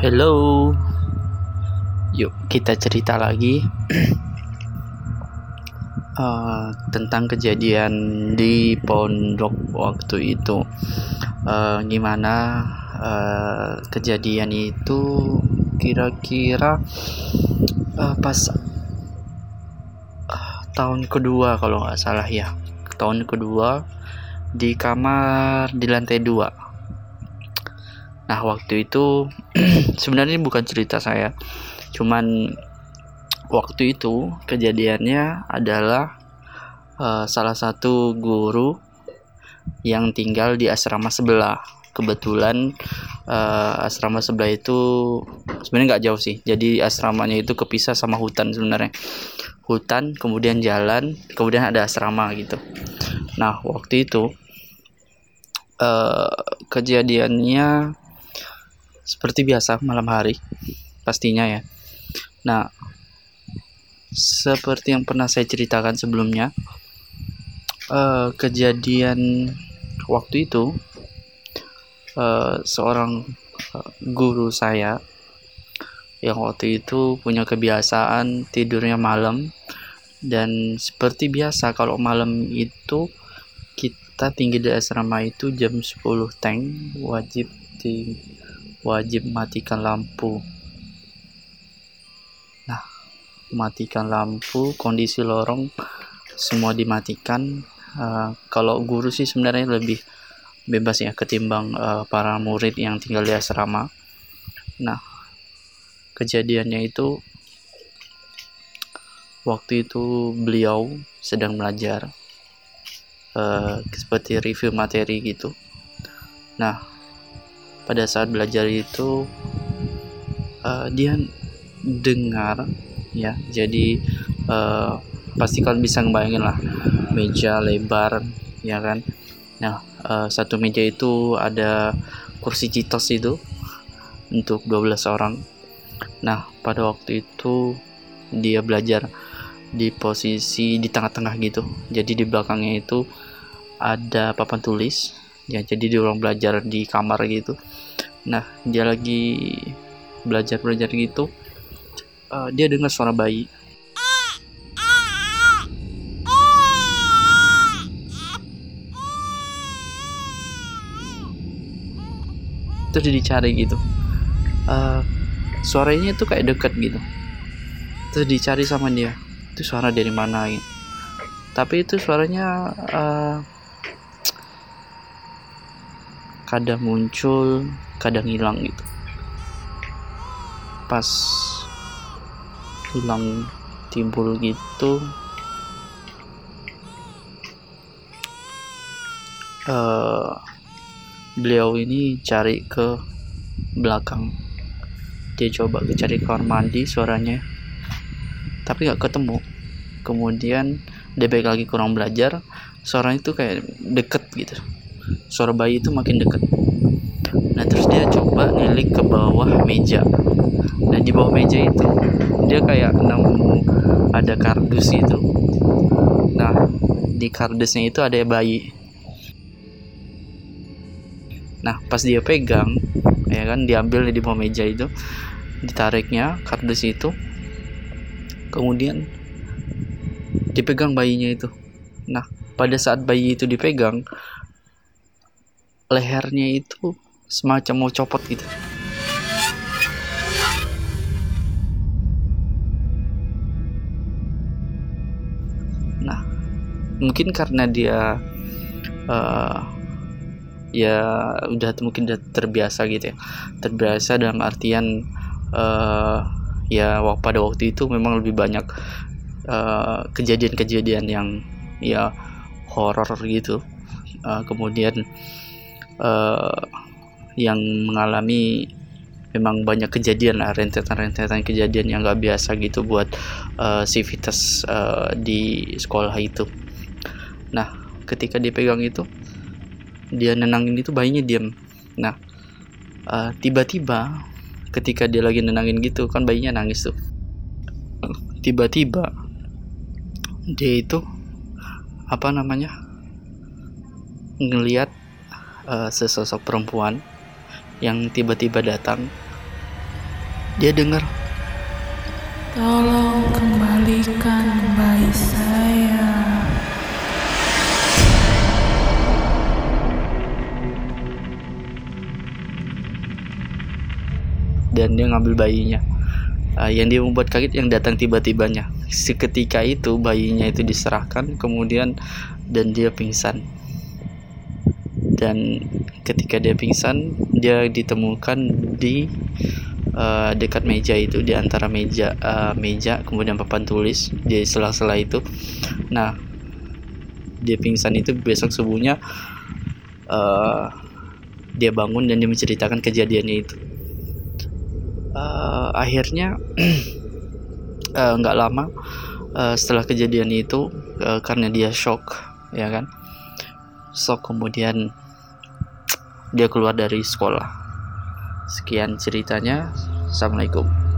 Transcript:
Hello, yuk kita cerita lagi. Uh, tentang kejadian di pondok waktu itu. Uh, gimana uh, kejadian itu kira-kira uh, pas uh, tahun kedua kalau nggak salah ya, tahun kedua di kamar di lantai dua Nah, waktu itu sebenarnya bukan cerita saya. Cuman waktu itu kejadiannya adalah uh, salah satu guru yang tinggal di asrama sebelah. Kebetulan uh, asrama sebelah itu sebenarnya nggak jauh sih. Jadi asramanya itu kepisah sama hutan sebenarnya. Hutan, kemudian jalan, kemudian ada asrama gitu. Nah, waktu itu uh, kejadiannya seperti biasa malam hari pastinya ya. Nah, seperti yang pernah saya ceritakan sebelumnya, uh, kejadian waktu itu uh, seorang uh, guru saya yang waktu itu punya kebiasaan tidurnya malam dan seperti biasa kalau malam itu kita tinggi di asrama itu jam 10 tank wajib di wajib matikan lampu. Nah matikan lampu kondisi lorong semua dimatikan. Uh, kalau guru sih sebenarnya lebih bebas ya ketimbang uh, para murid yang tinggal di asrama. Nah kejadiannya itu waktu itu beliau sedang belajar uh, seperti review materi gitu. Nah pada saat belajar itu uh, dia dengar ya. Jadi uh, pasti kalian bisa ngebayangin lah meja lebar ya kan? Nah uh, satu meja itu ada kursi citos itu untuk 12 orang. Nah pada waktu itu dia belajar di posisi di tengah-tengah gitu. Jadi di belakangnya itu ada papan tulis ya jadi dia orang belajar di kamar gitu. Nah dia lagi belajar belajar gitu uh, dia dengar suara bayi. Terus dicari gitu. Uh, suaranya itu kayak deket gitu. Terus dicari sama dia. Itu suara dari mana gitu. Tapi itu suaranya uh, kadang muncul kadang hilang gitu. Pas hilang timbul gitu uh, beliau ini cari ke belakang. Dia coba cari kamar mandi suaranya tapi nggak ketemu. Kemudian dia balik lagi kurang belajar suara itu kayak deket gitu suara bayi itu makin deket. Nah terus dia coba nilik ke bawah meja. Nah di bawah meja itu dia kayak nemu ada kardus itu. Nah di kardusnya itu ada bayi. Nah pas dia pegang ya kan diambil di bawah meja itu ditariknya kardus itu. Kemudian dipegang bayinya itu. Nah pada saat bayi itu dipegang lehernya itu semacam mau copot gitu. Nah mungkin karena dia uh, ya udah mungkin udah terbiasa gitu ya. Terbiasa dalam artian uh, ya pada waktu itu memang lebih banyak eh, kejadian-kejadian uh, yang ya horor gitu. Uh, kemudian uh, yang mengalami memang banyak kejadian lah rentetan-rentetan kejadian yang gak biasa gitu buat uh, sivitas uh, di sekolah itu. Nah ketika dipegang itu dia nenangin itu bayinya diam. Nah tiba-tiba uh, ketika dia lagi nenangin gitu kan bayinya nangis tuh. Tiba-tiba dia itu apa namanya ngelihat uh, sesosok perempuan yang tiba-tiba datang. Dia dengar Tolong kembalikan bayi saya. dan dia ngambil bayinya. Uh, yang dia membuat kaget yang datang tiba-tibanya. Seketika itu bayinya itu diserahkan kemudian dan dia pingsan dan ketika dia pingsan dia ditemukan di uh, dekat meja itu di antara meja uh, meja kemudian papan tulis di sela-sela itu. Nah dia pingsan itu besok subuhnya uh, dia bangun dan dia menceritakan kejadiannya itu. Uh, akhirnya nggak uh, lama uh, setelah kejadian itu uh, karena dia shock ya kan? Shock kemudian dia keluar dari sekolah. Sekian ceritanya. Assalamualaikum